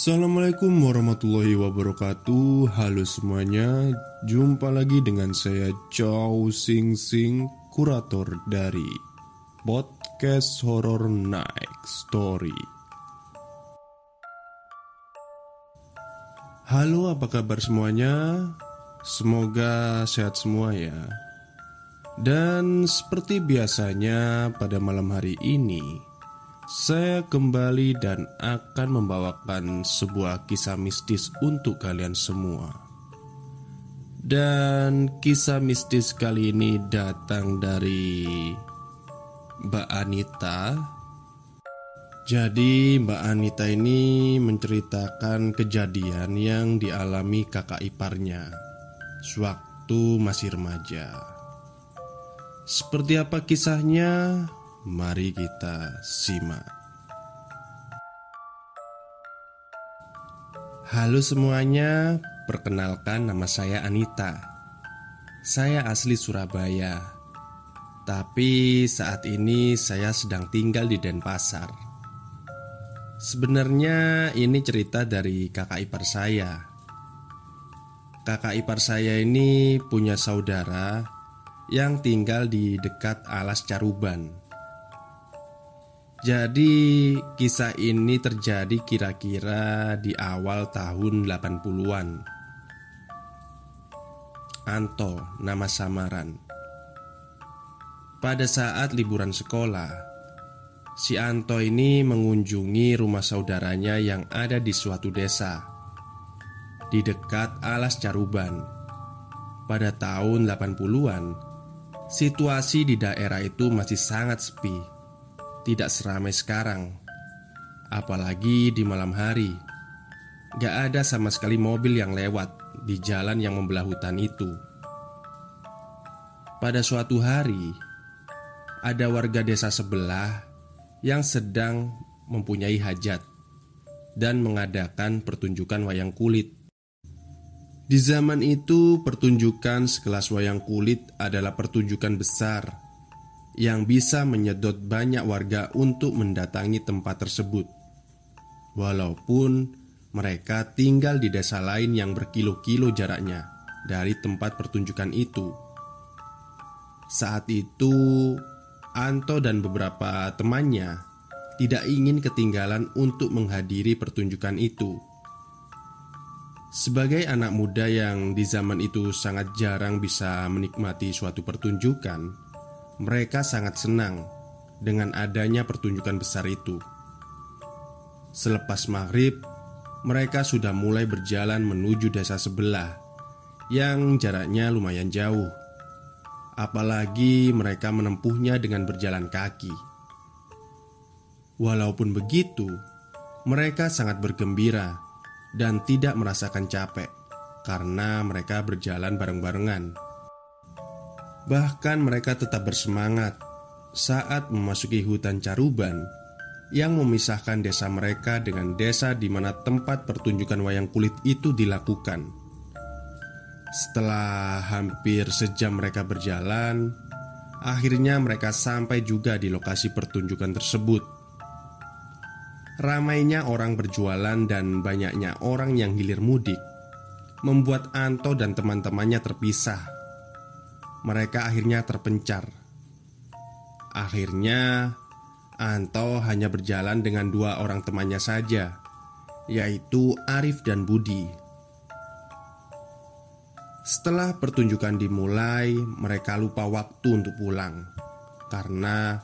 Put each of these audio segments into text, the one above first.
Assalamualaikum warahmatullahi wabarakatuh. Halo semuanya. Jumpa lagi dengan saya Chow Sing Sing Kurator dari Podcast Horror Night Story. Halo apa kabar semuanya? Semoga sehat semua ya. Dan seperti biasanya pada malam hari ini saya kembali dan akan membawakan sebuah kisah mistis untuk kalian semua. Dan kisah mistis kali ini datang dari Mbak Anita. Jadi, Mbak Anita ini menceritakan kejadian yang dialami kakak iparnya sewaktu masih remaja. Seperti apa kisahnya? Mari kita simak. Halo semuanya, perkenalkan nama saya Anita. Saya asli Surabaya, tapi saat ini saya sedang tinggal di Denpasar. Sebenarnya ini cerita dari kakak ipar saya. Kakak ipar saya ini punya saudara yang tinggal di dekat alas Caruban. Jadi kisah ini terjadi kira-kira di awal tahun 80-an Anto nama samaran. Pada saat liburan sekolah Si Anto ini mengunjungi rumah saudaranya yang ada di suatu desa Di dekat alas Caruban Pada tahun 80-an Situasi di daerah itu masih sangat sepi tidak seramai sekarang Apalagi di malam hari. Gak ada sama sekali mobil yang lewat di jalan yang membelah hutan itu. Pada suatu hari Ada warga desa sebelah yang sedang mempunyai hajat Dan mengadakan pertunjukan wayang kulit. Di zaman itu, pertunjukan sekelas wayang kulit adalah pertunjukan besar yang bisa menyedot banyak warga untuk mendatangi tempat tersebut. Walaupun mereka tinggal di desa lain yang berkilo-kilo jaraknya dari tempat pertunjukan itu. Saat itu, Anto dan beberapa temannya tidak ingin ketinggalan untuk menghadiri pertunjukan itu. Sebagai anak muda yang di zaman itu sangat jarang bisa menikmati suatu pertunjukan, mereka sangat senang dengan adanya pertunjukan besar itu. Selepas maghrib, mereka sudah mulai berjalan menuju desa sebelah yang jaraknya lumayan jauh. Apalagi mereka menempuhnya dengan berjalan kaki. Walaupun begitu, mereka sangat bergembira dan tidak merasakan capek karena mereka berjalan bareng-barengan. Bahkan mereka tetap bersemangat saat memasuki hutan Caruban yang memisahkan desa mereka dengan desa di mana tempat pertunjukan wayang kulit itu dilakukan. Setelah hampir sejam mereka berjalan, akhirnya mereka sampai juga di lokasi pertunjukan tersebut. Ramainya orang berjualan dan banyaknya orang yang hilir mudik membuat Anto dan teman-temannya terpisah mereka akhirnya terpencar. Akhirnya, Anto hanya berjalan dengan dua orang temannya saja, yaitu Arif dan Budi. Setelah pertunjukan dimulai, mereka lupa waktu untuk pulang karena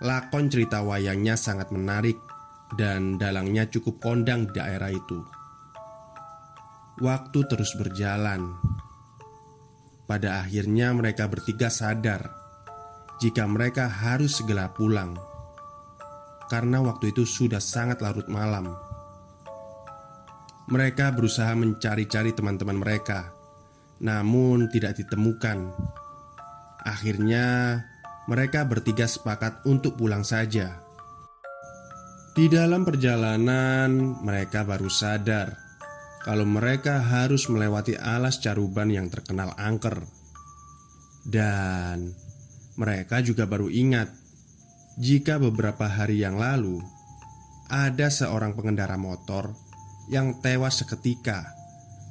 lakon cerita wayangnya sangat menarik dan dalangnya cukup kondang di daerah itu. Waktu terus berjalan, pada akhirnya mereka bertiga sadar Jika mereka harus segera pulang. Karena waktu itu sudah sangat larut malam. Mereka berusaha mencari-cari teman-teman mereka Namun tidak ditemukan. Akhirnya mereka bertiga sepakat untuk pulang saja. Di dalam perjalanan mereka baru sadar kalau mereka harus melewati alas caruban yang terkenal angker. Dan mereka juga baru ingat jika beberapa hari yang lalu ada seorang pengendara motor yang tewas seketika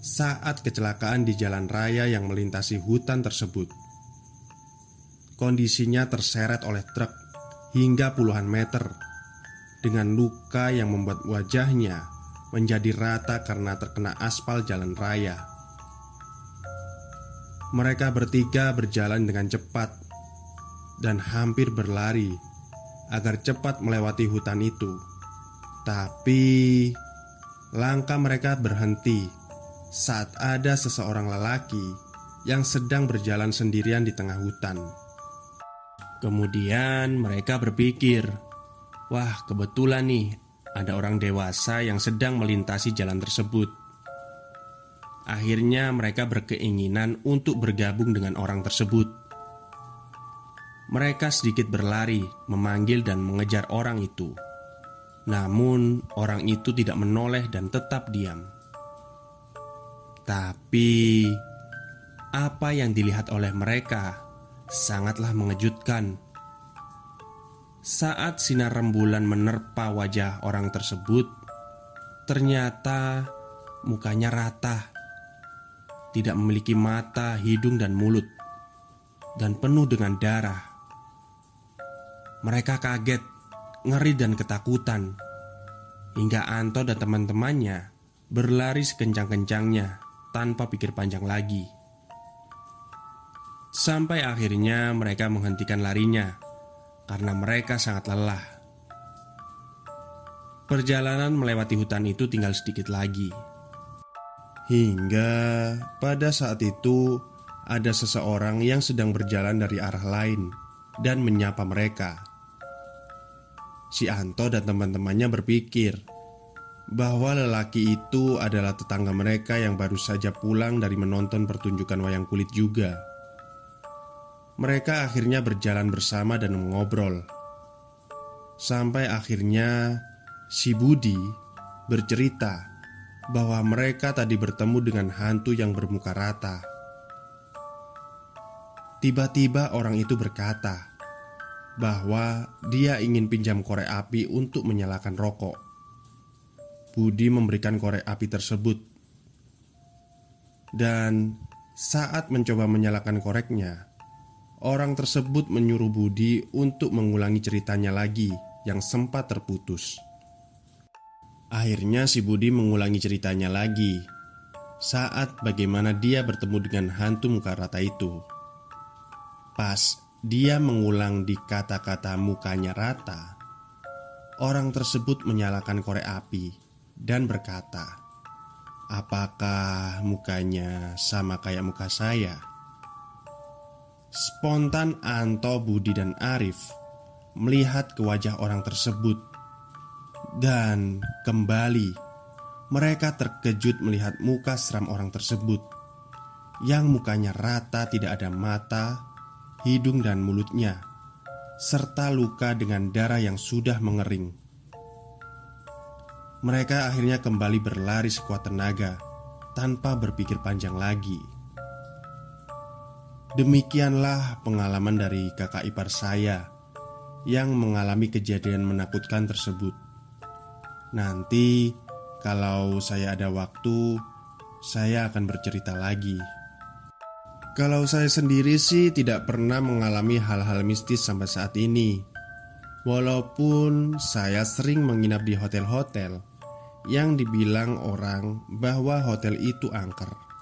saat kecelakaan di jalan raya yang melintasi hutan tersebut. Kondisinya terseret oleh truk hingga puluhan meter dengan luka yang membuat wajahnya menjadi rata karena terkena aspal jalan raya. Mereka bertiga berjalan dengan cepat dan hampir berlari agar cepat melewati hutan itu. Tapi langkah mereka berhenti saat ada seseorang lelaki yang sedang berjalan sendirian di tengah hutan. Kemudian mereka berpikir, "Wah, kebetulan nih ada orang dewasa yang sedang melintasi jalan tersebut." Akhirnya, mereka berkeinginan untuk bergabung dengan orang tersebut. Mereka sedikit berlari, memanggil dan mengejar orang itu. Namun, orang itu tidak menoleh dan tetap diam. Tapi, apa yang dilihat oleh mereka sangatlah mengejutkan. Saat sinar rembulan menerpa wajah orang tersebut, ternyata mukanya rata, tidak memiliki mata, hidung, dan mulut, dan penuh dengan darah. Mereka kaget, ngeri, dan ketakutan hingga Anto dan teman-temannya berlari sekencang-kencangnya tanpa pikir panjang lagi. Sampai akhirnya mereka menghentikan larinya karena mereka sangat lelah. Perjalanan melewati hutan itu tinggal sedikit lagi. Hingga pada saat itu ada seseorang yang sedang berjalan dari arah lain dan menyapa mereka. Si Anto dan teman-temannya berpikir bahwa lelaki itu adalah tetangga mereka yang baru saja pulang dari menonton pertunjukan wayang kulit juga. Mereka akhirnya berjalan bersama dan mengobrol. Sampai akhirnya si Budi bercerita bahwa mereka tadi bertemu dengan hantu yang bermuka rata. Tiba-tiba orang itu berkata bahwa dia ingin pinjam korek api untuk menyalakan rokok. Budi memberikan korek api tersebut, dan saat mencoba menyalakan koreknya, Orang tersebut menyuruh Budi untuk mengulangi ceritanya lagi yang sempat terputus. Akhirnya si Budi mengulangi ceritanya lagi saat bagaimana dia bertemu dengan hantu muka rata itu. Pas dia mengulang di kata-kata mukanya rata, orang tersebut menyalakan korek api dan berkata, "Apakah mukanya sama kayak muka saya?" Spontan Anto, Budi, dan Arif melihat ke wajah orang tersebut Dan kembali mereka terkejut melihat muka seram orang tersebut Yang mukanya rata tidak ada mata, hidung dan mulutnya Serta luka dengan darah yang sudah mengering. Mereka akhirnya kembali berlari sekuat tenaga Tanpa berpikir panjang lagi Demikianlah pengalaman dari kakak ipar saya yang mengalami kejadian menakutkan tersebut. Nanti, kalau saya ada waktu, saya akan bercerita lagi. Kalau saya sendiri sih tidak pernah mengalami hal-hal mistis sampai saat ini. Walaupun saya sering menginap di hotel-hotel yang dibilang orang bahwa hotel itu angker.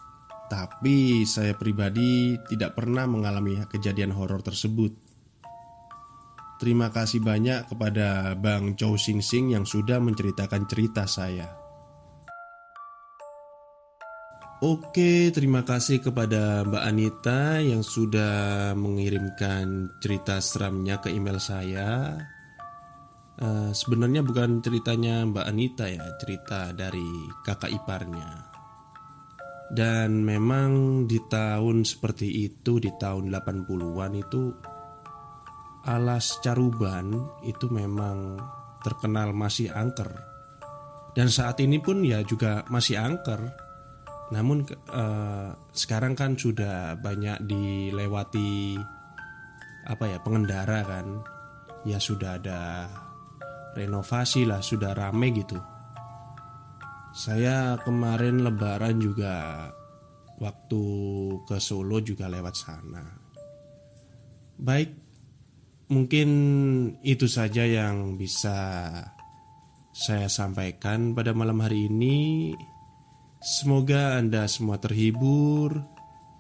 Tapi saya pribadi tidak pernah mengalami kejadian horor tersebut. Terima kasih banyak kepada Bang Chow Sing Sing yang sudah menceritakan cerita saya. Oke, terima kasih kepada Mbak Anita yang sudah mengirimkan cerita seramnya ke email saya. Uh, sebenarnya bukan ceritanya Mbak Anita ya, cerita dari kakak iparnya. Dan memang di tahun seperti itu Di tahun 80-an itu Alas Caruban itu memang terkenal masih angker. Dan saat ini pun ya juga masih angker. Namun eh, sekarang kan sudah banyak dilewati Apa ya pengendara kan. Ya sudah ada renovasi lah sudah rame gitu Saya kemarin lebaran juga Waktu ke Solo juga lewat sana Baik Mungkin itu saja yang bisa saya sampaikan pada malam hari ini. Semoga Anda semua terhibur.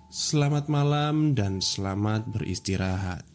Selamat malam dan selamat beristirahat.